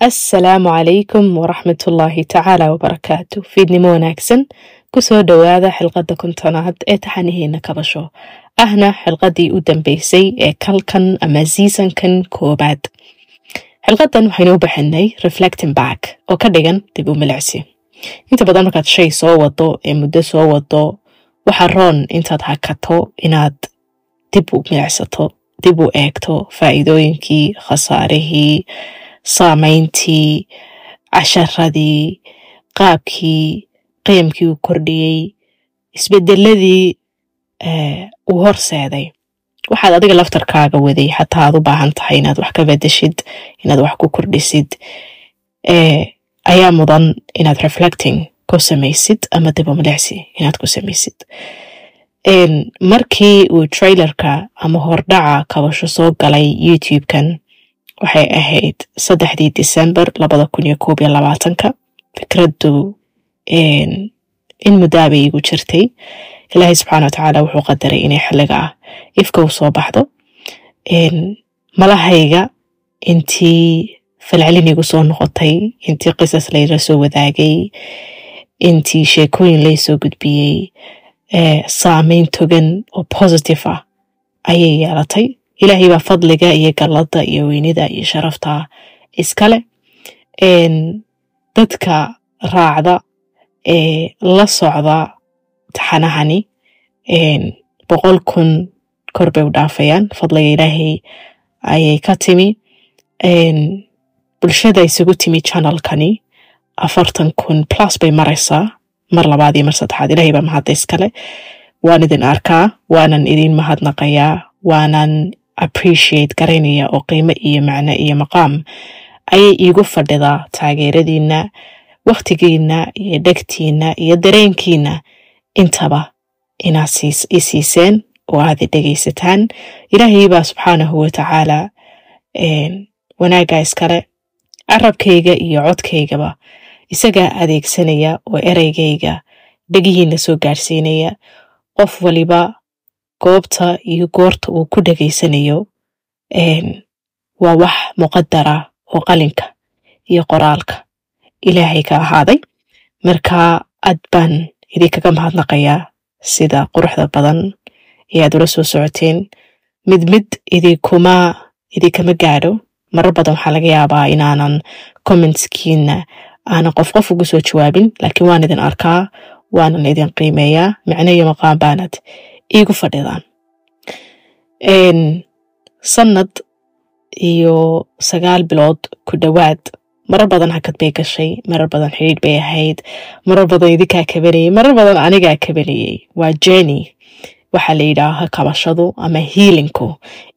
assalaamu calaykum waraxmatullaahi tacaala wabarakaatu fiidnimo wanaagsan ku soo dhowaada xilqadda kontonaad ee taxanihiina kabasho. Ahna xilqadii u dambeysay ee kalkan ama seasonkan koobaad xilqadan waxaynu u baxinay reflecting back oo ka dhigan dib u milicsi. Inta badan markaad shay soo wado ee muddo soo wado waxa roon intaad hakato inaad dib u milicsato dib u eegto faa'iidooyinkii khasaarihii saamayntii casharadii qaabkii qiyamkii uu kordhiyey isbedeladii uu horseeday waxaad adiga laftarkaaga waday xataa aad u baahan tahay inaad wax ka bedeshid inaad wax ku kordhisid. Ayaa mudan inaad reflecting ku samaysid ama dibomilexsi inaad ku samaysid. Markii uu trailerka ama hordhaca kabasho soo galay youtube-kan waxay ahayd saddexdii december labada kun iyo koob iyo labaatanka. Fikraddu in muddaabay igu jirtay. Ilaahay subxaana watacaala wuxuu qadaray inay xilliga ah ifka u soo baxdo. Malahayga intii falcelin igu soo noqotay intii qisas layla soo wadaagay intii sheekooyin laysoo gudbiyey saameyn togan oo positive ah ayay yeelatay ilaahay baa fadliga iyo galladda iyo weynida iyo sharafta iskale dadka raacda ee la socda taxanahani boqol kun kor bay u dhaafayaan fadliga ilaahay ayay ka timi bulshada isugu timi channelkani afartan kun plus bay maraysaa mar labaad iyo mar saddexaad ilaahay baa mahadda iskale waan idin arkaa waanan idin mahadnaqayaa waanan appreciate garaynaya oo qiimo iyo macno iyo maqaam. Ayay iigu fadhidaa taageeradiinna wakhtigiinna iyo dhegtiinna iyo dareenkiinna. Intaba inaad i siiseen oo aad i dhegaysataan. Ilaahay baa subxaanahu watacaala wanaagga iskale carabkayga iyo codkaygaba isagaa adeegsanaya oo ereygayga dhegihiinna soo gaadhsiinaya. Qof waliba goobta iyo goorta uu ku dhegaysanayo waa wax muqadara oo qalinka iyo qoraalka ilaahay ka ahaaday. Marka aad baan idinkaga mahadnaqayaa sida quruxda badan ee aad ula soo socoteen mid mid idinkuma idinkama gaadho. Marar badan waxaa laga yaabaa inaanan commentskiina aanan qof qof ugu soo jawaabin laakiin waan idin arkaa waanan idin qiimeeyaa. Micno iyo maqaan baanad iigu fadhidaan sanad iyo sagaal bilood ku dhowaad marar badan hakad bay gashay marar badan xidhiidh bay ahayd marar badan idinkaa kabanayay marar badan anigaa kabanayay waa jeni waxaa la yidhaaha kabashadu ama hiilinku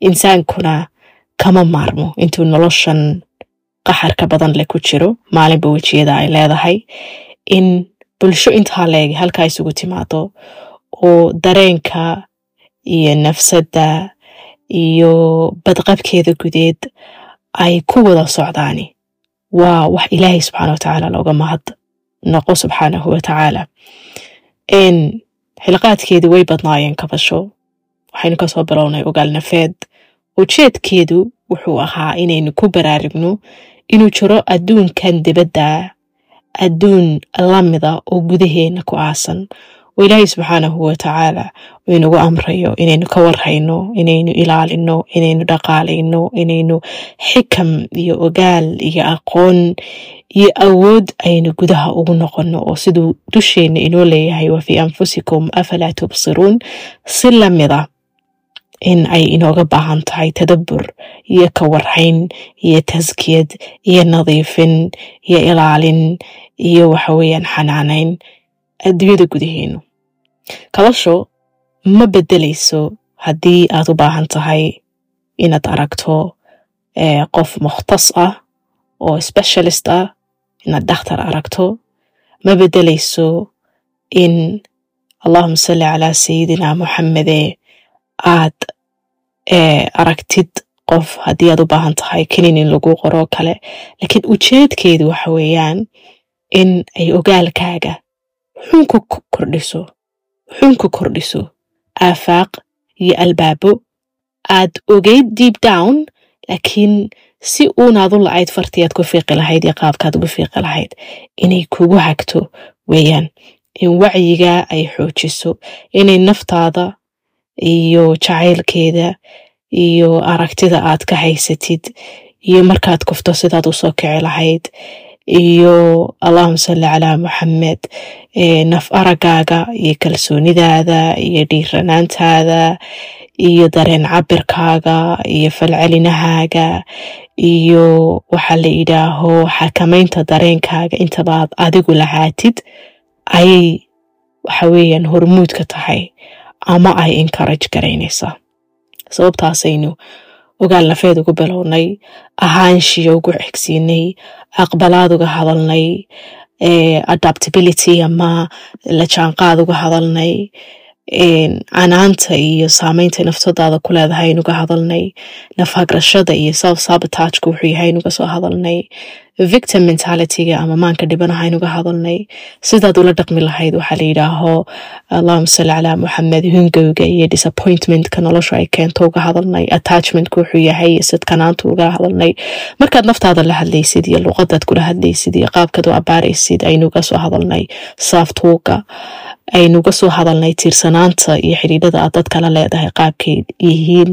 insaankuna kama maarmo intuu noloshan qaxarka badan leh ku jiro maalinba wejiyada ay leedahay in bulsho intaa leeg halkaa isugu timaado oo dareenka iyo nafsadda iyo badqabkeeda gudeed ay ku wada socdaani. Waa wax ilaahay subxaana watacaala looga mahad noqo subxaanahu watacaala xilqaadkeedu way badnaayeen kabasho. Waxaynu ka soo bilownay ogaal nafeed. Ujeedkeedu wuxuu ahaa inaynu ku baraarugno inuu jiro adduunkan dibadda adduun lamida oo gudaheena ku aasan oo ilaahay subxaanahu watacaala uu inagu amrayo inaynu ka warhayno inaynu ilaalino inaynu dhaqaalayno inaynu xikam iyo ogaal iyo aqoon iyo awood aynu gudaha ugu noqonno oo siduu dusheenna inoo leeyahay wa fii anfusikum afalaa tubsiruun? Si lamida in ay inooga baahan tahay tadabbur iyo ka warhayn iyo taskiyad iyo nadiifin iyo ilaalin iyo waxa weeyaan xanaanayn adduunyada gudaheenu kabasho ma beddelayso haddii aad u baahan tahay inaad aragto qof mukhtas ah oo specialist ah inaad dhakhtar aragto ma beddelayso in allahuma salli calaa sayidina moxamede aad aragtid qof haddii aad u baahan tahay kenin in lagu qoro kale. Laakiin ujeedkeedu waxa weeyaan in ay ogaalkaaga xunku kordhiso xunku kordhiso aafaaq iyo albaabo. Aad ogeyd deep down laakiin si uunaad u lacayd fartiyaad ku fiiqi lahayd iyo qaabkaad ugu fiiqi lahayd inay kugu hagto weeyaan. In wacyiga ay xoojiso inay naftaada iyo jacaylkeeda iyo aragtida aad ka haysatid iyo markaad kufto sidaad u soo kici lahayd iyo allahuma salli calaa moxamed naf aragaaga iyo kalsoonidaada iyo dhiiranaantaada iyo dareen cabirkaaga iyo falcelinahaaga iyo waxaa la yidhaaho xakamaynta dareenkaaga. Intabaad adigu lahaatid ayay waxa weeyaan hormuud ka tahay ama ay encourage garaynaysaa sababtaasaynu ogaal nafeed ugu bilownay ahaanshiya ugu xigsiinay aqbalaad uga hadalnay adaptability ama la jaanqaad uga hadalnay canaanta iyo saameynta naftadaada ku leedahay aynuga hadalnay nafhagrashada iyo self sabotajka wuxuu yahay aynuga soo hadalnay victim mentalityga ama maanka dhibanaha aynuga hadalnay sidaad ula dhaqmi lahayd waxaa la yidhaaho allahuma salli calaa moxamed hungowga iyo disappointmentka nolosha ay keento uga hadalnay attachmentka wuxuu yahay iyo sidkanaanta uga hadalnay markaad naftaada la hadlaysid iyo luqadaad kula hadlaysid iyo qaabkaad u abaaraysid aynuga soo hadalnay saaftuuga aynuga soo hadalnay tiirsanaanta iyo xidhiidhada aad dad kala leedahay qaabkay yihiin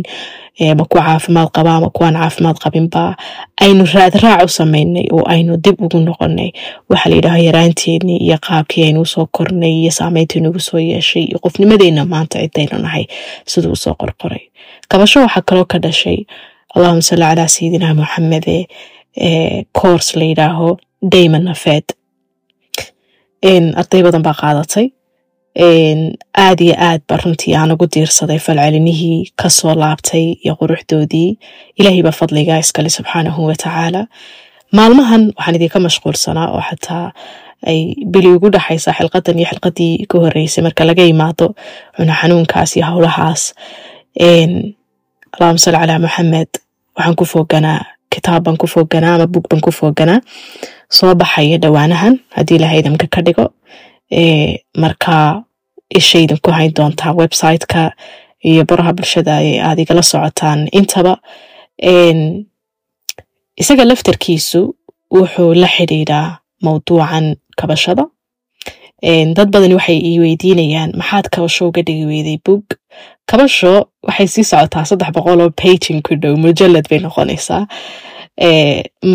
ma ku caafimaad qaba ama kuwaan caafimaad qabinba aynu raadraac u samaynay oo aynu dib ugu noqonay waxaa la yidhaaho yaraanteennii iyo qaabkii aynu u soo kornay iyo saameyntii nagu soo yeeshay iyo qofnimadeenna maanta cidaynu nahay siduu u soo qorqoray. Kabasho waxaa kaloo ka dhashay allahuma salli calaa sayidina moxamede coors la yidhaaho dayman nafeed. Arday badan baa qaadatay aad iyo aad ba runtii aan ugu diirsaday falcelinihii ka soo laabtay iyo quruxdoodii ilaahay baa fadliga iskale subxaanahu watacaala maalmahan waxaan idinka mashquulsanaa oo xataa ay bili ugu dhaxaysa xilqadan iyo xilqadii ka horeysay marka laga cuna xanuunkaas iyo howlahaas allahuma salli calaa moxamed waxaan ku fooganaa kitaab baan ku fooganaa ama bug baan ku fooganaa soo baxaya dhowaanahan haddii ilahay idamka ka dhigo marka ishaydan ku hayn doontaa websiteka iyo baraha bulshada aad igala socotaan intaba isaga laftarkiisu wuxuu la xidhiidhaa mawduucan kabashada. Dad badani waxay ii weydiinayaan maxaad kabasho uga dhigi weyday bug? Kabasho waxay sii socotaa saddex boqol oo bagin ku dhow mujalad bay noqonaysaa.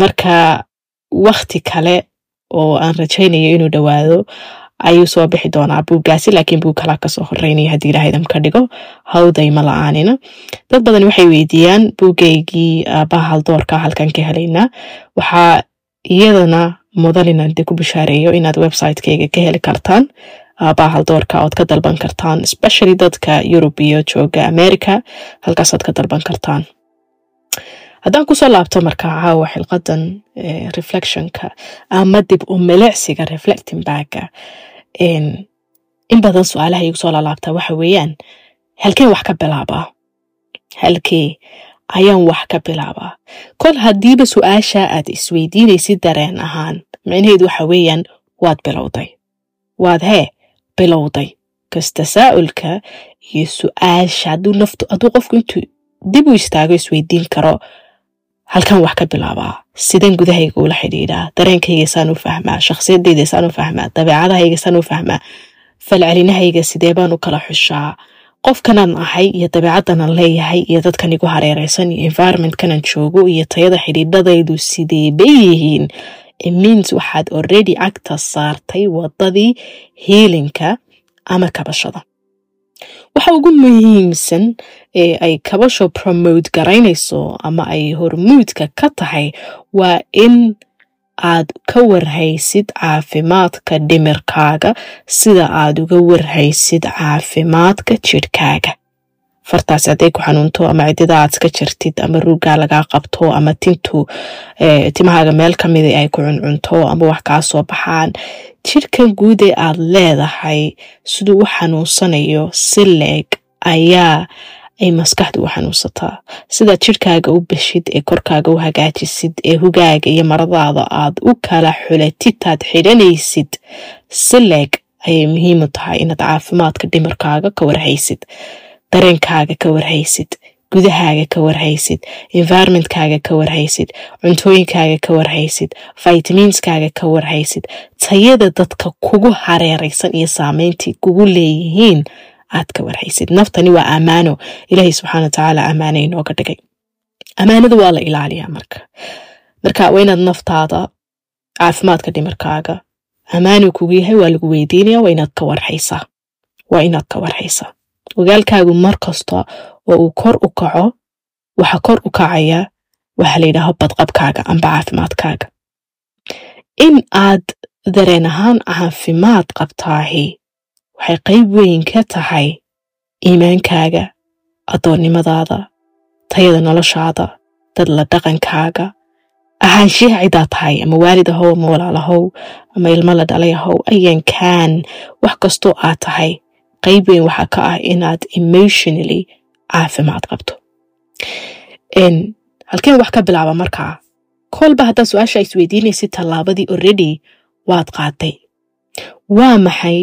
Marka wakti kale oo aan rajaynayo inuu dhowaado ayuu soo bixi doonaa buuggaasi laakiin buug kalaa ka soo horeynaya haddii ilahaydam ka dhigo. Hawdayma la'aanina. Dad badan waxay weydiiyaan buuggaygii bahal doorka halkan ka helaynaa. Waxaa iyadana mudan inaan de ku bishaareeyo inaad websitekeyga ka heli kartaan. Bahal doorka ood ka dalban kartaan especially dadka yurub iyo jooga america halkaasaad ka dalban kartaan. Haddaan ku soo laabto markaa caawa xilqadan reflectionka ama dib u milicsiga reflecting bagga in badan su'aalaha igu soo lalaabtaa waxa weeyaan halkeen wax ka bilaabaa halkee ayaan wax ka bilaabaa kol haddiiba su'aasha aad isweydiinaysid dareen ahaan micnaheedu waxa weeyaan waad bilowday waad hee bilowday kas tasaa'ulka iyo su'aasha hadduu naftu hadduu qofku intuu dib u istaago isweydiin karo halkan wax ka bilaabaa sidan gudahayga ula xidhiidhaa dareenkayga saan u fahmaa shakhsiyadayda saan u fahmaa dabeecadahayga saan u fahmaa falcelinahayga sidee baan u kala xushaa? Qofkanaan ahay iyo dabeecaddanaan leeyahay iyo dadkan igu hareereysan iyo environmentkanan joogo iyo tayada xidhiidhadaydu sidee yihiin? Means waxaad already agta saartay wadadii hiilinka ama kabashada waxa ugu muhiimsan ee ay kabasho promote garaynayso ama ay hormuudka ka tahay waa in aad ka warhaysid caafimaadka dhimirkaaga sida aad uga warhaysid caafimaadka jidhkaaga fartaas hadday ku xanuunto ama cidida aad iska jirtid ama ruuggaa lagaa qabto ama tintu timahaaga meel ka mida ay ku cuncunto ama wax kaa soo baxaan. Jidhkan guud ee aad leedahay siduu u xanuunsanayo si leeg ayaa ay maskaxdu u xanuunsataa sidaad jidhkaaga u beshid ee korkaaga u hagaajisid ee hugaaga iyo maradaada aad u kala xulatitaad xidhanaysid si leeg ayay muhiim u tahay inaad caafimaadka dhimirkaaga ka warhaysid dareenkaaga ka warhaysid gudahaaga ka warhaysid environmentkaaga ka warhaysid cuntooyinkaaga ka warhaysid vitaminskaaga ka warhaysid tayada dadka kugu hareeraysan iyo saameyntii kugu leeyihiin aad ka warhaysid. Naftani waa ammaano ilaahay subxaana wa tacaala ammaana inooga dhigay. Ammaanada waa la ilaaliyaa marka. Marka waa inaad naftaada caafimaadka dhimarkaaga ammaanu kugu yahay waa lagu weydiinaya waa inaad ka warhaysaa. Waa inaad ka warhaysaa ogaalkaagu mar kasta oo uu kor u kaco waxa kor u kacaya waxa la yidhaaho badqabkaaga amba caafimaadkaaga. In aad dareen ahaan caafimaad qabtaahi waxay qayb weyn ka tahay iimaankaaga addoonnimadaada tayada noloshaada dad la dhaqankaaga ahaanshiha cidaa tahay ama waalid ahow ama walaalahow ama ilmo la dhalay ahow ayan kaan wax kastoo aad tahay qayb weyn waxaa ka ah inaad emotionally caafimaad qabto. Halkeen wax ka bilaaba markaa kolba haddaad su'aasha isweydiinaysid tallaabadii already waad qaaday waa maxay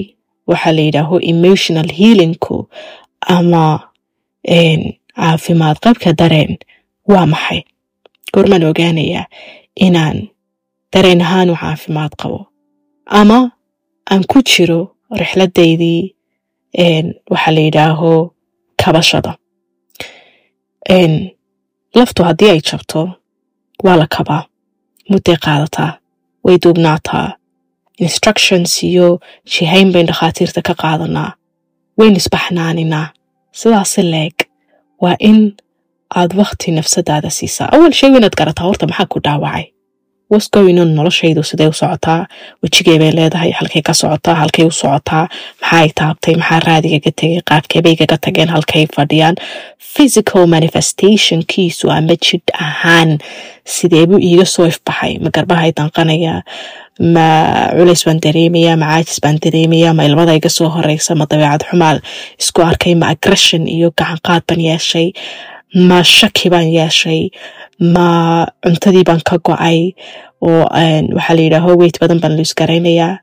waxaa la yidhaaho emotional healingku ama caafimaad qabka dareen? Waa maxay? Goormaan ogaanayaa inaan dareen ahaan u caafimaad qabo ama aan ku jiro rixladaydii waxaa la yidhaaho kabashada. Laftu haddii ay jabto waa la kabaa. Mudday qaadataa way duugnaataa instructions iyo jihayn bayn dhakhaatiirta ka qaadanaa. Wayn isbaxnaaninaa. Sidaasi leeg waa in aad wakhti nafsadaada siisaa. Awal sheego inaad garataa horta maxaa ku dhaawacay wasgowinon noloshaydu siday u socotaa? Wejigee bay leedahay halkay ka socotaa halkay u socotaa? Maxaay taabtay? Maxaa raadigaga tegay? Qaabkeebay gaga tageen? Halkay fadhiyaan? Physical manifestationkiisu ama jidh ahaan sideebuu iiga soo ifbaxay? Ma garbahay danqanaya? Ma culays baan dareemaya ma caajis baan dareemaya ma ilmada iga soo horeysa? Ma dabeecad xumaal isku arkay? Ma aggression iyo gacanqaad baan yeeshay? Ma shaki baan yeeshay ma cuntadii baan ka go'ay oo waxaa la yidhaaho weyt badan baan luus garaynayaa.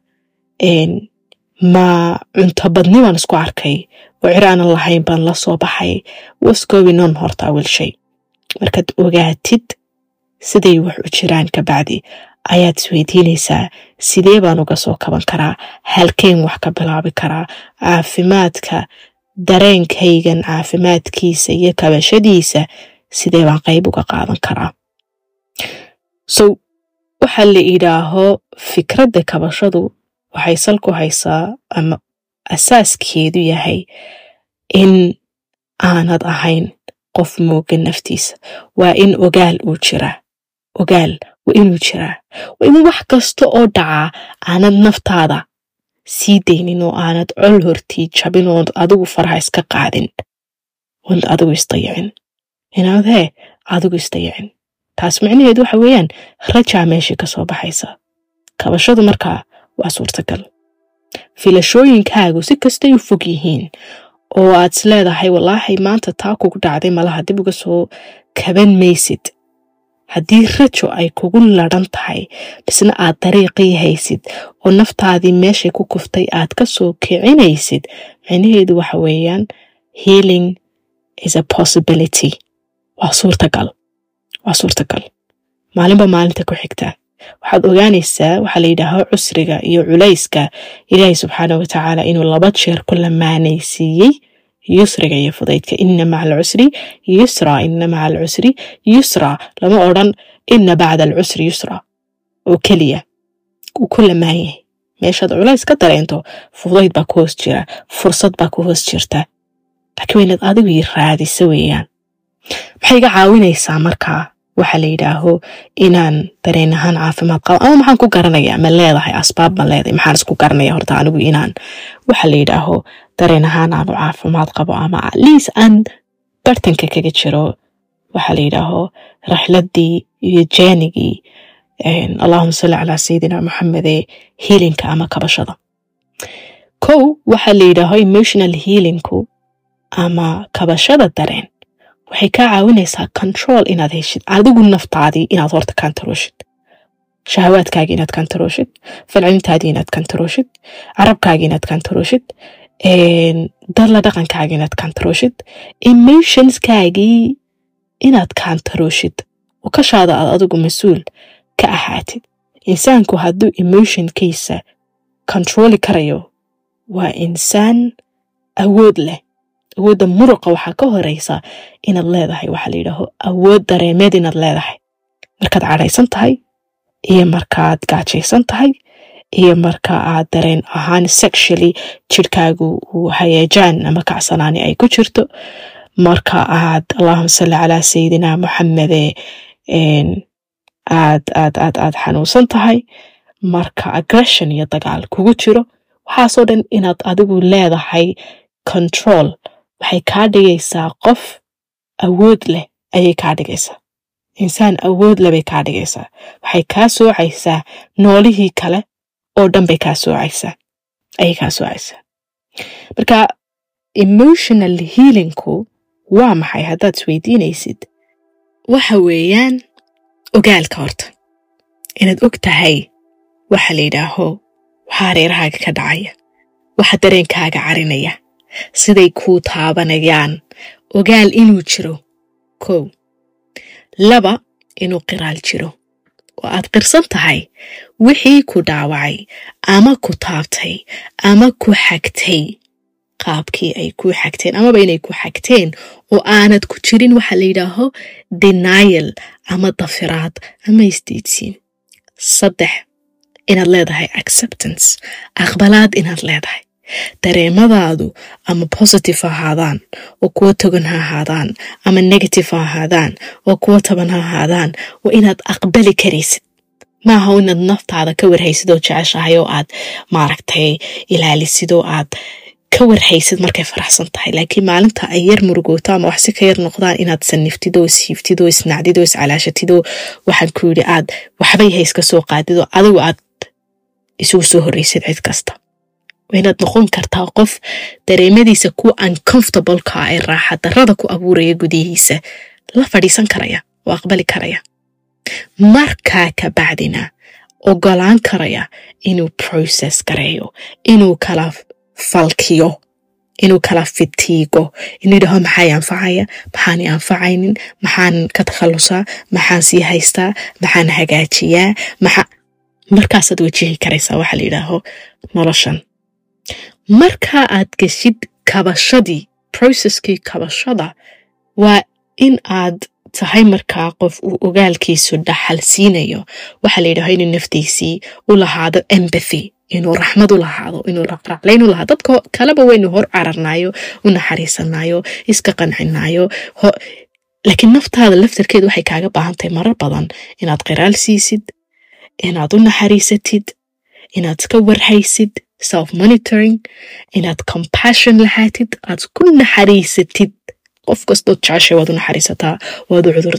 Ma cunto badni baan isku arkay. Oo cir lahayn baan la soo baxay. Wasgowinon horta awel shay. Markaad ogaatid siday wax u jiraan kabacdi ayaad isweydiinaysaa sidee baan uga soo kaban karaa? Halkeen wax ka bilaabi karaa? Caafimaadka dareenkaygan caafimaadkiisa iyo kabashadiisa sidee baan qayb uga qaadan karaa? So waxaa la idhaaho fikradda kabashadu waxay sal ku haysaa ama asaaskeedu yahay in aanad ahayn qof moogan naftiisa. Waa in ogaal uu jiraa. Ogaal waa inuu jiraa. Waa in wax kasta oo dhacaa aanad naftaada sii daynin oo aanad col hortii jabin ood adigu faraha iska qaadin. Ood adigu isdayicin inaad hee adigu isdayicin taas micnaheedu waxa weeyaan rajaa meeshii ka soo baxaysa. Kabashadu markaa waa suurtagal. Filashooyinkaagu si kastay u fog yihiin oo aad is leedahay wallaahi maanta taa kugu dhacday malaha dib uga soo kaban maysid. Haddii rajo ay kugu ladhan tahay bisna aad dariiqii haysid oo naftaadii meeshay ku kuftay aad ka soo kicinaysid micnaheedu waxa weeyaan healing is a possibility waa suurtagal waa suurtagal maalinba maalinta ku xigta waxaad ogaanaysaa waxaa la yidhaaho cusriga iyo culayska ilaahay subxaana wa tacaala inuu laba jeer ku lamaanaysiiyey yusriga iyo fudaydka ina maca alcusri yusra ina maca alcusri yusra lama odran ina bacda alcusri yusra oo keliya uu ku lamaan meeshaad culays ka dareento fudayd baa ku hoos jira fursad baa ku hoos jirta laakiin waa inaad adigu ii raadisa weeyaan maxay iga caawinaysaa markaa waxa la yidhaaho inaan dareen ahaan caafimaad qabo? Ama maxaan ku garanayaa? Ma leedahay asbaab ma leedahay? Maxaan isku garanaya horta anigu inaan waxa la yidhaaho dareen ahaan aanu caafimaad qabo ama atleast aan bartanka kaga jiro waxa la yidhaaho raxladii iyo jeenigii allahuma salli calaa sayidina maxamede healinka ama kabashada. Kow waxa la yidhaaho emotional healingku ama kabashada dareen waxay kaa caawinaysaa control inaad heshid. Adigu naftaadii inaad horta kantarooshid shahawaadkaagii inaad kantarooshid falcelintaadii inaad kantarooshid carabkaagii inaad kantarooshid darla dhaqankaaga inaad kantarooshid emotionskaagii inaad kantarooshid oo kashaada aad adigu mas'uul ka ahaatid. Insaanku hadduu emotionkiisa kontrooli karayo waa insaan awood leh awoodda muruqa waxaa ka horeysa inaad leedahay waxaa la yidhaaho awood dareemeed inaad leedahay. Markaad cadhaysan tahay iyo markaad gaajaysan tahay iyo marka aad dareen ahaan sexually jirhkaagu uu hayeejaan ama kacsanaani ay ku jirto. Marka aad allahuma salli calaa sayidina moxamede aad aad aad aad xanuunsan tahay. Marka aggression iyo dagaal kugu jiro waxaasoo dhan inaad adigu leedahay control waxay kaa dhigaysaa qof awood leh ayay kaa dhigaysaa. Insaan awood leh bay kaa dhigaysaa. Waxay kaa soocaysaa noolihii kale oo dhan bay kaa soocaysaa ayay kaa soocaysaa marka emotional healingku waa maxay? Haddaad isweydiinaysid waxa weeyaan ogaalka horta. Inaad og tahay waxa la yidhaaho waxaa hareerahaaga ka dhacaya waxa dareenkaaga carinaya siday kuu taabanayaan. Ogaal inuu jiro. Kow laba inuu qiraal jiro. Oo aad qirsan tahay? Wixii ku dhaawacay ama ku taabtay ama ku xagtay. Qaabkii ay kuu xagteen amaba inay ku xagteen oo aanad ku jirin waxa la yidhaaho denial ama dafiraad ama isdiidsiin saddex inaad leedahay acceptance. Aqbalaad inaad leedahay dareemadaadu ama positive ha ahaadaan oo kuwa togan ha ahaadaan ama negative ha ahaadaan oo kuwa taban ha ahaadaan waa inaad aqbali karaysid maaha inaad naftaada ka warhaysid oo jeceshahay oo aad maaragtay ilaalisid oo aad ka warhaysid markay faraxsan tahay laakiin maalinta ay yar murugooto ama wax si ka yar noqdaan inaad saniftid oo ishiiftid oo isnacdid oo iscalaashatid oo waxaan ku yidhi aad waxbay hayska soo qaadid oo adigu aad isugu soo horreysid cid kasta inaad noqon kartaa qof dareemadiisa kuwa uncomfortableka ee raaxa darrada ku abuuraya gudihiisa. La fadhiisan karaya oo aqbali karaya. Markaa ka bacdina ogolaan karaya inuu process gareeyo inuu kala falkiyo inuu kala fitiigo. Inuu yidhaho maxay anfacaya? Maxaanay anfacaynin? Maxaan ka takhallusaa? Maxaan sii haystaa? Maxaan hagaajiyaa? Markaasaad wajihi karaysaa waxaa la yidhaaho noloshan marka aad geshid kabashadii processkii kabashada waa in aad tahay markaa qof uu ogaalkiisu dhaxal siinayo. Waxaa la yidhaho inuu naftiisii u lahaado empathy inuu raxmad u lahaado inuu raqraaclayn u lahaado. Dadka kaleba waynu hor cararnayo u naxariisanayo iska qancinayo laakiin naftaada laftarkeedu waxay kaaga baahan tahay marar badan. Inaad qiraal siisid inaad u naxariisatid inaad iska warhaysid self monitoring inaad compassion lahaatid aad ku naxariisatid qof kastood jeceshay waad u naxariisataa waad u cudur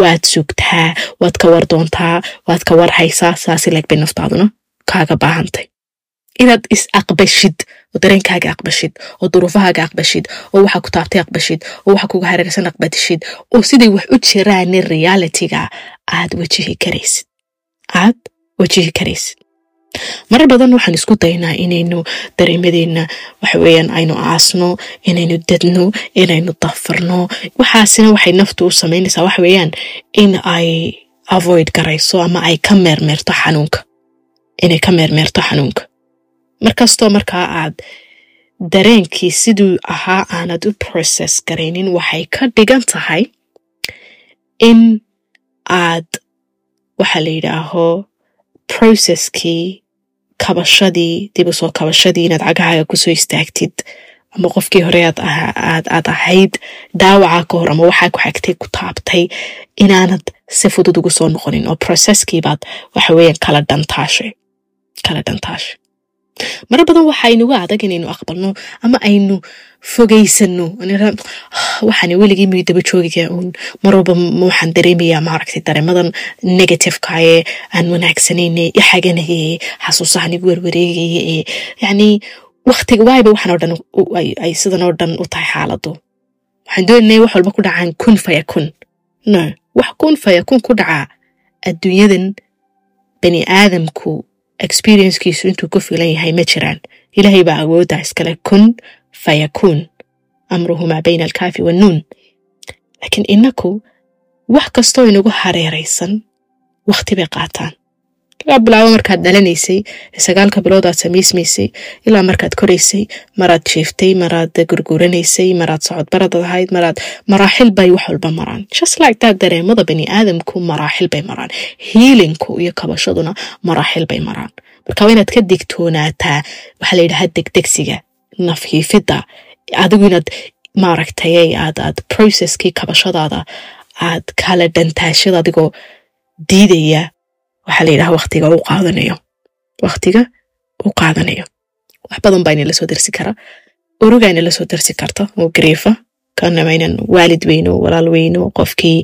waad sugtaa waad ka war doontaa waad ka warhaysaa saasi leeg bay naftaaduna kaaga baahantay inaad is aqbashid oo dareenkaaga aqbashid oo duruufahaaga aqbashid oo waxa ku taabtay aqbashid oo waxa kuga hareersan aqbadishid oo siday wax u jiraane realityga aad wajihi karaysid aad wajihi karaysid marar badan waxaan isku daynaa inaynu dareemadeenna waxa weeyaan aynu aasno inaynu dadno inaynu dafarno. Waxaasina waxay naftu u samaynaysaa waxa weeyaan in ay avoid garayso ama ay ka meermeerto xanuunka. Inay ka meermeerto xanuunka. Markastoo markaa aad dareenkii siduu ahaa aanad u process garaynin waxay ka dhigan tahay in aad waxa la yidhaaho processkii kabashadii dib u soo kabashadii inaad cagahaaga ku soo istaagtid ama qofkii hore aad ahayd dhaawaca ka hor ama waxaa ku xagtay ku taabtay inaanad si fudud ugu soo noqonin oo processkiibaad waxa weeyaan kala dhantaashay marar badan waxa aynuga adag inaynu aqbalno ama aynu fogaysano. Waxaan weligii mii daba joogiga uun? Mar walba waxaan dareemayaa maaragtay dareemadan negativeka ee aan wanaagsanayne ixaganayay xasuusahan igu werwareegaya ee yacni waktiga waayba waxaan oo dhan ay sidan oo dhan u tahay xaaladu waxaan doonanay wax walba ku dhacaan kun faya kun. Wax kun faya kun ku dhacaa adduunyadan bani aadamku experiencekiisu intuu ku filan yahay ma jiraan. Ilaahay baa awooddaa iskale kun fayakuun amruhu maa bayna alkaafi wannuun laakiin innaku wax kastoo inagu hareeraysan wakhti bay qaataan laga bilaabo markaad dhalanaysay sagaalka bilood aad samaysmaysay ilaa markaad koraysay maraad jiiftay maraad gurguranaysay maraad socodbarad ahayd maraad maraaxil bay wax walba maraan. Just like that dareemada bani aadamku maraaxil bay maraan. Hiilinku iyo kabashaduna maraaxil bay maraan. Marka waa inaad ka digtoonaataa waxaa la yidhaha degdegsiga nafhiifidda adigu inaad maaragtay aad aad processkii kabashadaada aad kala dhantaashada adigoo diidaya waxaa la yidhaha waktiga u qaadanayo. Waktiga u qaadanayo. Wax badan baa inala soo darsi kara. Urugaa inala soo darsi karta. Oo gariifa kanama inan waalid weyno walaal weyno qofkii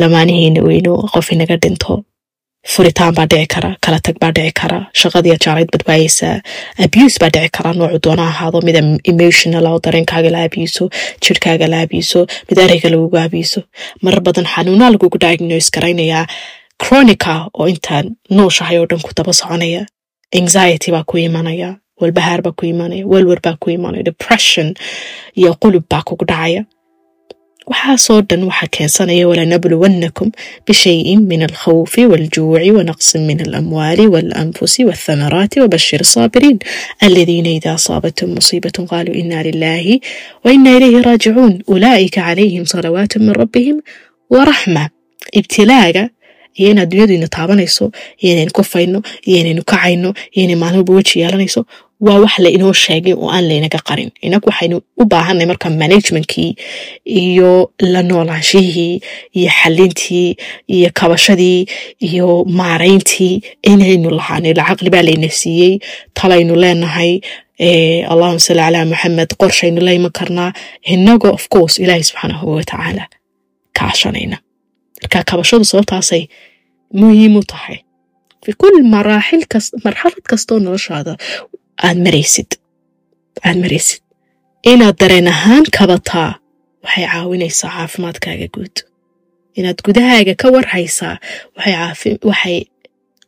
lamaanihiina weyno qof inaga dhinto. Furitaan baa dhici kara kala tag baa dhici kara shaqadiiya jaalayd badbaayeysaa abuse baa dhici kara noocu doona ahaado mid emotional oo dareenkaaga la abiiso jirhkaaga la abiiso mid ereyga lagugu abiiso. Marar badan xanuunaa lagugu diagnose garaynayaa chronica oo intaan nooshahay oo dhan ku daba soconaya anxiety baa ku imanaya walbahaar baa ku imanaya welwer baa ku imanaya depression iyo qulub baa kugu dhacaya. Waxaasoo dhan waxaa keensanaya walanabluwannakum bishayin min alkhawfi waljuuci wanaqsin min alamwaali walanfusi walthamaraati wabashir saabiriin aladiina ida asaabatum musiibatun qaaluu ina lilahi wa ina ilayhi raajicuun. Ulaa'ika calayhim salawaatu min rabbihim waraxma ibtilaaga iyo in adduunyadu ina taabanayso iyo inaynu kufayno iyo kacayno iyo inay weji yeelanayso waa wax la sheegay oo aan laynaga qarin. Inagu waxaynu u baahanay marka managementkii iyo la noolaanshihii iyo xalintii iyo kabashadii iyo maarayntii inaynu lahaanay lacaqli baa layna siiyey talaynu leenahay allahuma salli calaa maxamed qorshaynu la iman karnaa inagoo of course ilaahi subxaanahu watacaala kaashanayna marka kabashadu sababtaasay muhiim u tahay fi kul marxalad kastoo noloshaada aad maraysid aad maraysid inaad dareen ahaan kabataa waxay caawinaysaa caafimaadkaaga guud inaad gudahaaga ka warhaysaa waxay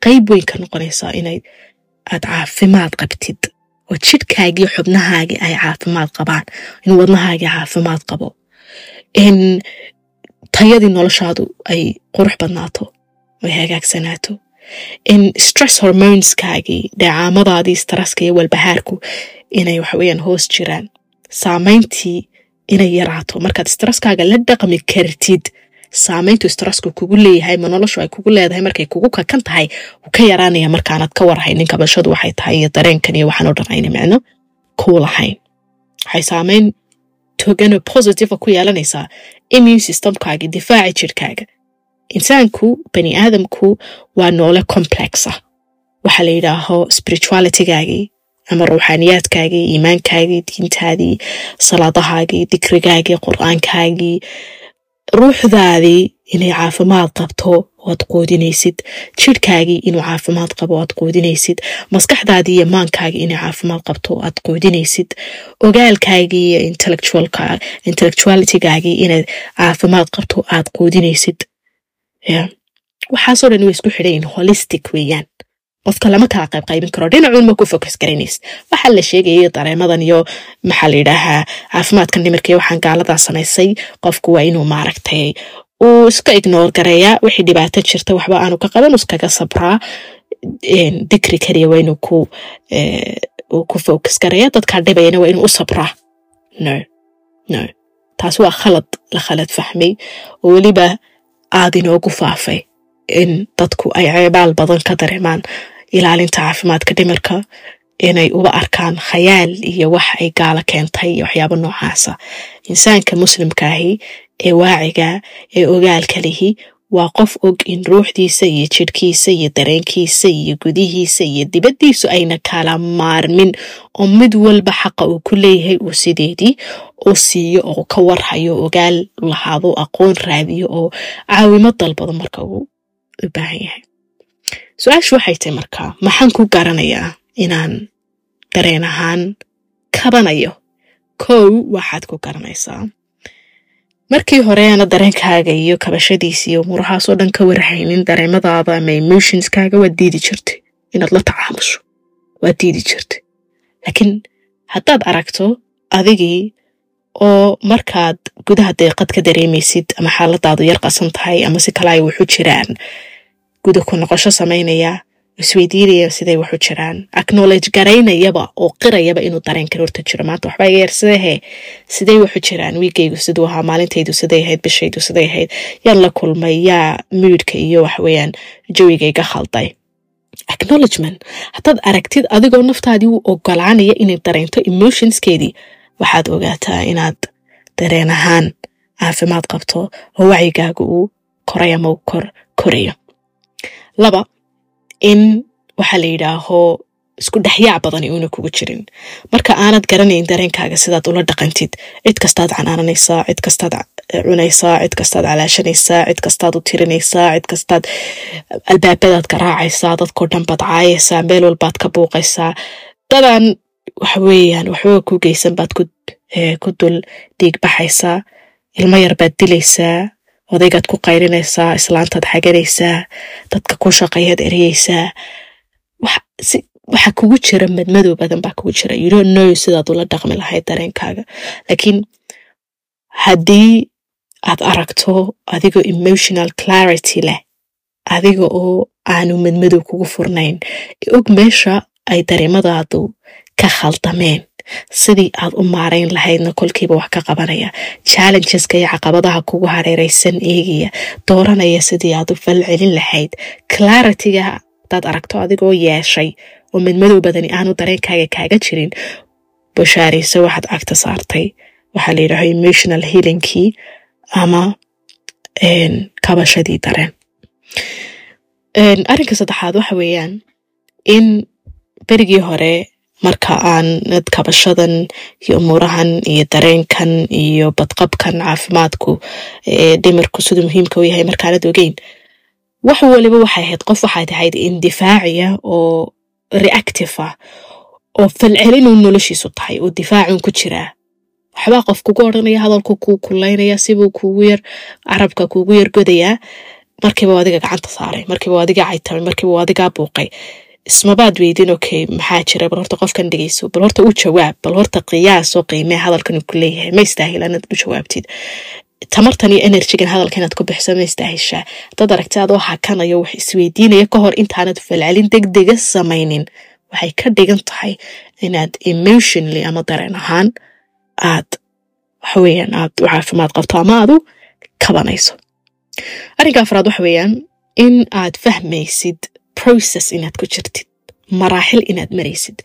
qayb weyn ka noqonaysaa inay aad caafimaad qabtid oo jidhkaagii xubnahaagii ay caafimaad qabaan in wadnahaagii caafimaad qabo in tayadii noloshaadu ay qurux badnaato ay hagaagsanaato. In stress hormoneskaagii dheecaamadaadii stresska iyo walbahaarku inay waxaweyaan hoos jiraan. Saamayntii inay yaraato. Markaad stresskaaga la dhaqmi kartid saamayntu stressku kugu leeyahay ma noloshu ay kugu leedahay markay kugu kakan tahay wuu ka yaraanaya markaanad ka warhaynin kabashadu waxay tahay iyo dareenkan iyo waxaan o dhan micno kuu lahayn. Waxay saamayn toganoo positiva ku yeelanaysaa immune systemkaagii difaaci jirhkaaga insaanku bani aadamku waa noole complexa. Waxaa la yidhaaho spiritualitygaagii ama ruuxaaniyaadkaagii iimaankaagii diintaadii salaadahaagii dikrigaagii qur'aankaagii ruuxdaadii inay caafimaad qabto oad quudinaysid jirhkaagii inuu caafimaad qabo aad quudinaysid maskaxdaadii iyo maankaagii inay caafimaad qabto aad quudinaysid ogaalkaagii iyo intellectualitygaagii inaad caafimaad qabto aad quudinaysid waxaasoo dhan way isku xidhayin holistic weeyaan qofka lama kala qayb qaybin karo dhinacuun ma ku focus garanays waxaa la sheegaya dareemadan iyo maxaa la yidhaahaa caafimaadkan dhimirka iyo waxaan gaaladaa samaysay qofku waa inuu maaragtay uu iska ignoor gareeyaa wixii dhibaato jirta waxba aanu ka qaban iskaga sabraa dikri kaliya waa inuu ku focus gareeya dadkaa dhibayana waa inuu u sabraa. No no. Taas waa khalad la khalad fahmay oo weliba aad inoogu faafay in dadku ay ceebaal badan ka dareemaan ilaalinta caafimaadka dhimirka inay uba arkaan khayaal iyo wax ay gaalo keentay iyo waxyaabo noocaasa. Insaanka muslimkaahi ee waaciga ee ogaalka lihi waa qof og in ruuxdiisa iyo jidhkiisa iyo dareenkiisa iyo gudihiisa iyo dibaddiisu ayna kala maarmin oo mid walba xaqa uu ku leeyahay uu sideedii oo siiyo oo ka warhayo ogaal lahaado aqoon raadiyo oo caawimo dalbado marka uu u baahan yahay. Su'aashu waxay tahay markaa maxaan ku garanayaa inaan dareen ahaan kabanayo? Kow waxaad ku garanaysaa markii hore aana dareenkaaga iyo kabashadiisa iyo murahaasoo dhan ka warhaynin dareemadaada ama emotionskaaga waad diidi jirtay inaad la tacaamusho waad diidi jirtay laakiin haddaad aragto adigii oo markaad gudaha deeqad ka dareemaysid ama xaaladaadu yar qasan tahay ama si kale ay waxu jiraan guda ku noqosho samaynaya isweydiinaya siday waxu jiraan. Acknowledge garaynayaba oo qirayaba inuu dareen kale horta jiro. Maanta waxbaa yarsidahe siday waxu jiraan? Wiigaygu siduu ahaa maalintaydu siday ahayd bishaydu siday ahayd yaan la kulmay yaa muudka iyo waxweeyaan jawigayga khalday. Acknowledgement. Haddaad aragtid adigoo naftaadii u ogolaanaya inay dareento emotionskeedii waxaad ogaataa inaad dareen ahaan caafimaad qabto oo wacyigaaga uu koray ama u kor korayo. Laba in waxaa la yidhaaho isku dhexyaac badani uuna kugu jirin. Marka aanad garanayn dareenkaaga sidaad ula dhaqantid cid kastaad canaananaysaa cid kastaad cunaysaa cid kastaad calaashanaysaa cid kastaad u tirinaysaa cid kastaad albaabadaad garaacaysaa dadkoo dhan baad caayaysaa meel walbaad ka buuqaysaa dadaan waxweeyaan waxbaba ku geysan baad ku dul dhiig baxaysaa ilmo yar baad dilaysaa odaygaad ku qaylinaysaa islaantaad xaganaysaa dadka ku shaqeeyaad ereyeysaa waxa kugu jira madmadow badan baa kugu jira you don't know sidaad ula dhaqmi lahayd dareenkaaga laakiin haddii aad aragto adigoo emotional clarity leh adiga oo aanu madmadow kugu furnayn og meesha ay dareemadaadu ka khaldameen sidii aad u maarayn lahaydna kolkiiba wax ka qabanaya. Challengeska iyo caqabadaha kugu hareeraysan eegaya dooranaya sidii aad u falcelin lahayd. Clarityga hadaad aragto adigoo yeeshay. Oo madmadow badani aanu dareenkaaga kaaga jirin. Bashaarayse waxaad cagta saartay. Waxaa la yidhaaho emotional healingkii ama kabashadii dareen. Arrinka saddexaad waxa weeyaan. In berigii hore marka aanad kabashadan iyo umuurahan iyo dareenkan iyo badqabkan caafimaadku dhimarku siduu muhiimka u yahay markaanad ogeyn wax waliba waxay ahayd qof waxaad ahayd indifaaciya oo reactive ah oo falcelinuu noloshiisu tahay oo difaacun ku jiraa. Waxbaa qof kugu odhanaya hadalku kuu kulaynaya sibuu kugu yar carabka kugu yar markiiba adiga gacanta saaray markiiba adiga caytamay markiiba adigaa buuqay ismabaad weydin okay maxaa jira? Bal horta qofkan dhegeyso bal horta u jawaab bal horta qiyaasoo qiimee hadalkan ku leeyahay ma istaahil inaad u jawaabtid. Tamartan iyo enerjigan hadalka inaad ku bixiso ma istaahishaa dad aragti adoo hakanayo wax isweydiinaya ka hor intaanad falcelin degdega samaynin. Waxay ka dhigan tahay inaad emotionally ama dareen ahaan aad waxaweyaan aad u caafimaad qabto ama aad u kabanayso. Arrinka afraad waxa weeyaan in aad fahmaysid process inaad ku jirtid maraaxil inaad maraysid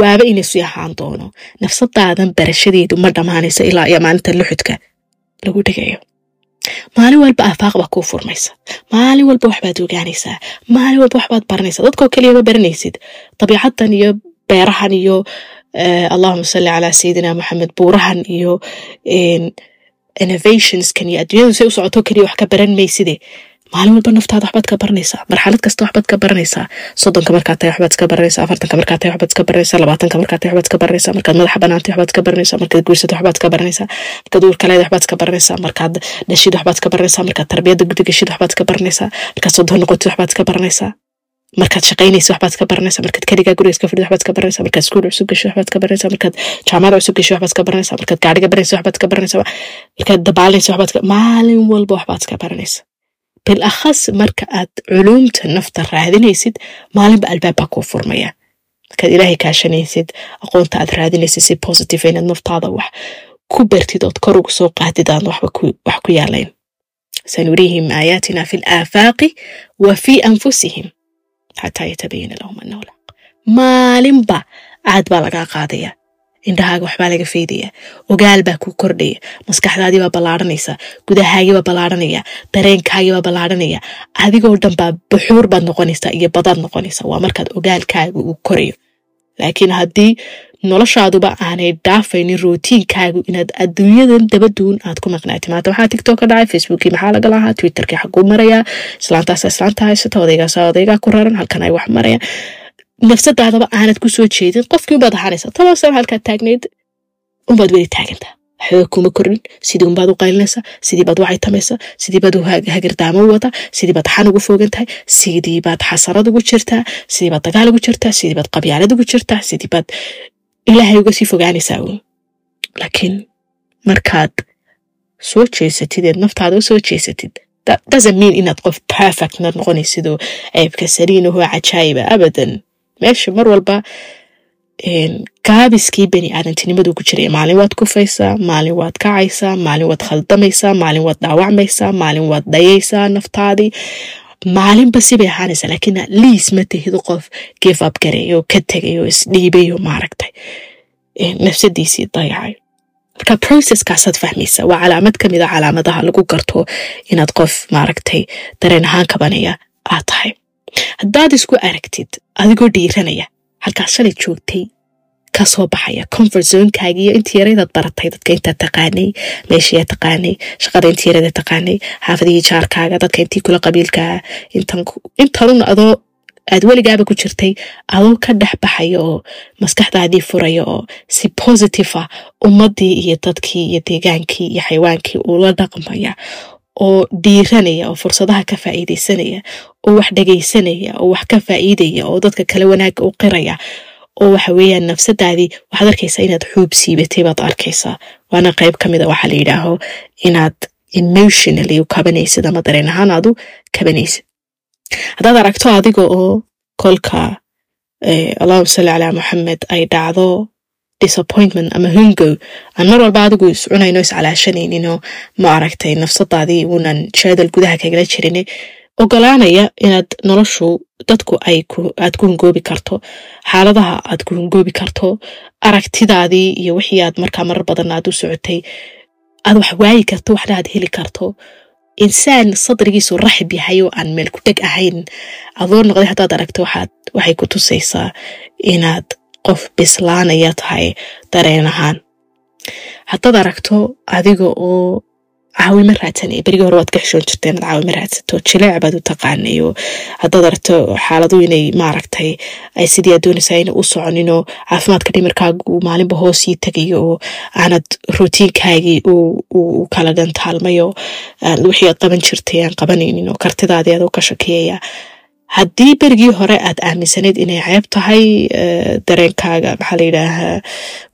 waaba inaysu ahaan doono. Nafsadaadan barashadeedu ma dhammaanayso ilaa iyo maalinta luxudka lagu dhigayo. Maalin walba aafaaq baa kuu furmaysa. Maalin walba waxbaad ogaanaysaa. Maalin walba waxbaad baranaysaa. Dadkoo keliya ma baranaysid. Dabiicadan iyo beerahan iyo allahuma salli calaa sayidina maxamed buurahan iyo innovationskan iyo adduunyadu say u socoto keliya wax ka baran mayside maalin walba naftaada waxbaad ka baranaysaa marxalad kasta waxbaad ka baranaysaa soddonka markaad tahay waxbaad iska baranaysaa afartanka markaad tahay waxbaad iska baranaysaa labaatanka markaad tahay waxbaad iska baranaysaa markaad madaxa banaantay waxbaad iska baranaysaa markaad guursato waxbaad iska baranaysaa markaad uurka leedahay waxbaad iska baranaysaa markaad dhashid waxbaad iska baranaysaa markaad tarbiyadda gudi gashid waxbaad iska baranaysaa markaad soddon noqotid waxbaad iska baranaysaa markaad shaqaynaysa waxbaad iska baranaysaa markaad keligaa guriga iska fidid waxbaad iska baranaysaa markaad iskuul cusub gasho waxbaad iska baranaysaa markaad jaamacada cusub gasho waxbaad iska baranaysaa markaad gaariga baranaysa waxbaad iska baranaysaa markaad dabaalanaysa waxbaad maalin walba waxbaad iska baranaysaa bilakhas marka aad culuumta nafta raadinaysid maalinba albaabaa kuu furmaya markaad ilaahay kaashanaysid aqoonta aad raadinaysid si positive inaad naftaada wax ku bartid ood kor ugu soo qaadid aan wax ku yaalayn sanuriihim aayaatina fi laafaaqi wa fi anfusihim xataa yatabayana lahum anahu lxaq maalinba caad baa lagaa qaadaya indhahaaga waxbaa laga faydaya ogaal baa ku kordhaya maskaxdaadii baa ballaadhanaysa gudahaagii baa ballaadhanaya dareenkaagii baa ballaadhanaya adigoo dhan baa buxuur baad noqonaysaa iyo badaad noqonaysaa. Waa markaad ogaalkaaga uu korayo. Laakiin haddii noloshaaduba aanay dhaafaynin rootiinkaagu inaad adduunyadan dabaduun aad ku maqnaati maanta waxaa tiktok ka dhacay facebookii maxaa laga lahaa twitterkii xaguu marayaa. Islaantaas islaanta haysata odaygaas odaygaa ku raran halkan ay wax marayaan nafsadaadaba aanad ku soo jeedin qofkii unbaad ahaanaysa toban sano taagnayd unbaad weli taagantaa waxba kuma korin sidii unbaad u qaylinaysaa sidii baad u caytamaysaa sidii baad u hagirdaamo u wadaa sidii baad xan ugu foogan tahay sidii baad xasarad ugu jirtaa sidii baad dagaal ugu jirtaa sidii baad qabyaalad ugu jirtaa sidii baad ilaahay uga sii fogaanaysaa laakiin markaad soo jeesatid eed naftaada u jeesatid doesn't mean inaad qof perfectna noqonaysid oo ceebka saliinahoo cajaayiba abadan meesha mar walba gaabiskii bani aadantinimadu ku jiray maalin waad kufaysaa maalin waad kacaysaa maalin waad khaldamaysaa maalin waad dhaawacmaysaa maalin waad dhayaysaa naftaadii maalinba sibay ahaanaysaa laakiin liis ma tahid qof give up garay oo ka tegay oo isdhiibay oo maaragtay nafsadiisii dayacay. Marka processkaasaad fahmaysaa waa calaamad ka mid a calaamadaha lagu garto inaad qof maaragtay dareen ahaan kabanaya aad tahay haddaad isku aragtid adigoo dhiiranaya halkaas shalay joogtay ka soo baxaya comfort zonekaagi iyo intii yaradaad baratay dadka intaad taqaanay meeshiyaa taqaanay shaqada intii yarada taqaanay xaafadihii jaarkaaga dadka intii kula qabiilkaa intanun adoo aad weligaaba ku jirtay adoo ka dhex baxaya oo maskaxdaadii furaya oo si positive ah ummadii iyo dadkii iyo deegaankii iyo xaywaankii ula dhaqmaya oo dhiiranaya oo fursadaha ka faa'iidaysanaya oo wax dhegaysanaya oo wax ka faa'iidaya oo dadka kale wanaagga u qiraya oo waxa weeyaan nafsadaadii waxaad arkaysaa inaad xuub siibatay baad arkaysaa. Waana qayb ka a waxaa la yidhaaho inaad emotionally u kabanaysid ama dareen ahaan aad u kabanaysid haddaad aragto adiga oo kolka allahuma salli calaa moxamed ay dhacdo disappointment ama hungo aan mar walba adigu iscunayno iscalaashanayninoo ma aragtay nafsadaadii uunan jaadal gudaha kagala jirin ogolaanaya inaad noloshu dadku aad ku hungoobi karto xaaladaha aad ku hungoobi karto aragtidaadii iyo wixii aad markaa marar badan aad u socotay. Aad wax waayi karto waxna aad heli karto. Insaan sadrigiisu raxib yahay oo aan meel ku dheg ahayn. Adoo noqday haddaad aragto waxay ku tusaysaa inaad qof bislaanaya tahay dareen ahaan haddaad aragto adiga oo caawimo raadsanaya berigii hore waad ka xishoon jirta inaad caawimo raadsato jileec baad u taqaanay oo haddaad aragto xaaladu inay maaragtay ay sidii aad doonaysaa inay u soconinoo caafimaadka dhimirkaagu maalinba hoos ii tegayo aanad rutiinkaagii u kala dhantaalmayo wixii aad qaban jirtay aan qabanaynin oo kartidaadii adoo ka shakiyaya haddii berigii hore aad aaminsanayd inay ceeb tahay dareenkaaga maxaa la yidhaahaa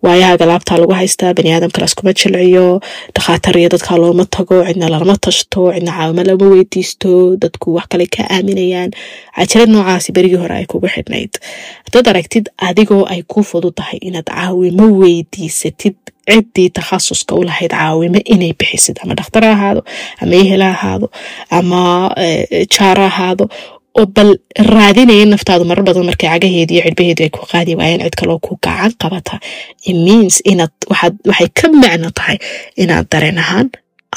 waayahaaga laabtaa lagu haystaa bani aadamka laskuma jilciyo dhakhaatiir iyo dadka looma tago cidna lalama tashto cidna caawimo lama weydiisto dadku wax kale ka aaminayaan. Cajirad noocaasi berigii hore ay kugu xidhnayd. Haddaad aragtid adigoo ay ku fudud tahay inaad caawimo weydiisatid ciddii takhasuska u lahayd caawimo inay bixisid ama dhakhtar ha ahaado ama ehel ha ahaado ama jaar ha ahaado oo bal raadinaya naftaadu marar badan markay cagaheedi iyo cirbaheedu ay ku qaadi waayeen cid kaloo ku gacan qabata means inaad waxay ka macno tahay inaad dareen ahaan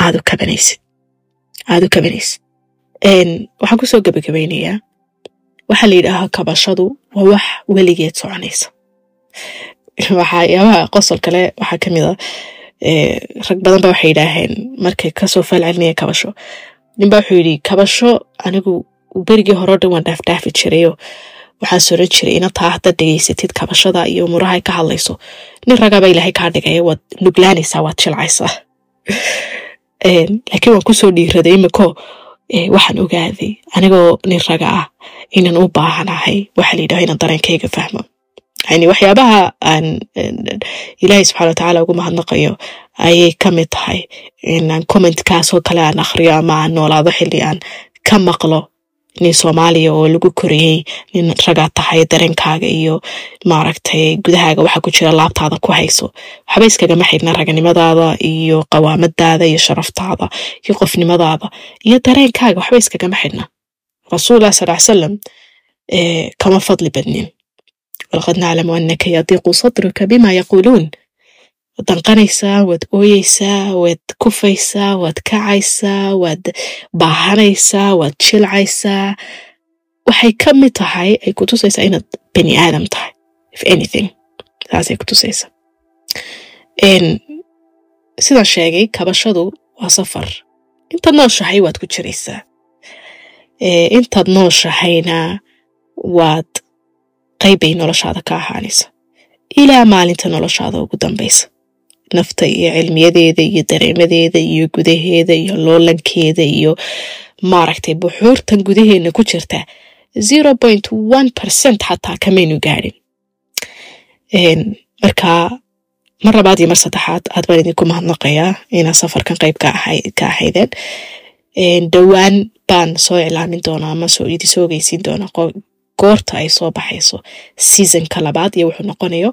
aadu kabanaysid aadu kabanaysid waxaan ku soo gabagabaynayaa waxaa la yidhaahaa kabashadu waa wax weligeed soconaysa waxyaabaha qosol kale waxaa ka mid a rag badan ba waxay yidhaaheen markay ka soo faalcelinaya kabasho ninba wuxuu yidhi kabasho anigu berigii horeo dhan waan dhaafdhaafi jirayoo waxaan soran jiray inataa haddaad dhegaysatid kabashada iyo umuraha ka hadlayso. Nin ragaba ilaahay kaa dhigaya waad nuglaanaysaa waad jilcaysaa laakiin waan ku soo dhiiraday imiko waxaan ogaaday anigoo nin raga ah inaan u baahanahay waxaa la yidhaho inaan dareenkayga fahmo. Yani waxyaabaha aan ilaahay subxana watacaala ugu mahadnaqayo ayay ka mid tahay. Inaan commentkaasoo kale aan akhriyo ama aan noolaado xilli aan ka maqlo nin soomaaliya oo lagu koriyey nin ragaa tahay dareenkaaga iyo maaragtay gudahaaga waxa ku jira laabtaada ku hayso. Waxba iskagama xidhna raganimadaada iyo qawaamadaada iyo sharaftaada iyo qofnimadaada iyo dareenkaaga waxba iskagama xidhna. Rasuullah sal salam kama fadli badnin. Walaqad naclamu anaka yadiiqu sadruka bima yaquuluun danqanaysaa waad ooyeysaa waad kufaysaa waad kacaysaa waad baahanaysaa waad jilcaysaa waxay ka mid tahay ay ku tusaysaa inaad bani aadam tahay if anything. Saasay ku tusaysaa sidaan sheegay kabashadu waa safar. Intaad nooshahay waad ku jiraysaa intaad nooshahayna waad qaybbay noloshaada ka ahaanaysa. Ilaa maalinta noloshaada ugu dambaysa nafta iyo cilmiyadeeda iyo dareemadeeda iyo gudaheeda iyo loolankeeda iyo maaragtay buxuurtan gudaheena ku jirta zero point one percent xataa kamaynu gaadhin marka mar labaad iyo mar saddexaad aad baan idinku mahadnaqayaa inaad safarkan qayb ka ahaydeen. Dhowaan baan soo iclaamin doonaa ama soo idi soo ogeysiin doonaa goorta ay soo baxayso seasonka labaad iyo wuxuu noqonayo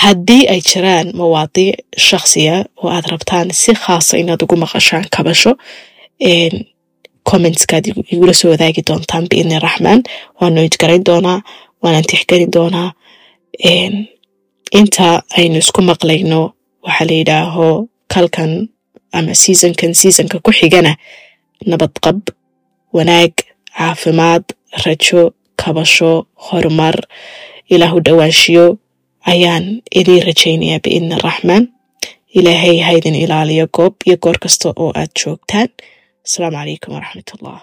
haddii ay jiraan mawaadiic shakhsiya oo aad rabtaan si khaasa inaad ugu maqashaan kabasho commentskaad igula soo wadaagi doontaan biidni raxmaan. Waanu idgarayn doonaa waanaan tixgelin doonaa. Inta aynu isku maqlayno waxaa la yidhaaho kalkan ama seasonkan seasonka ku xigana nabadqab wanaag caafimaad rajo kabasho horumar ilaahu dhowaanshiyo ayaan idiin rajaynayaa biidni raxmaan. Ilaahay haydin ilaaliyo goob iyo goor kasta oo aad joogtaan. Asalaamu calaykum waraxmat ullah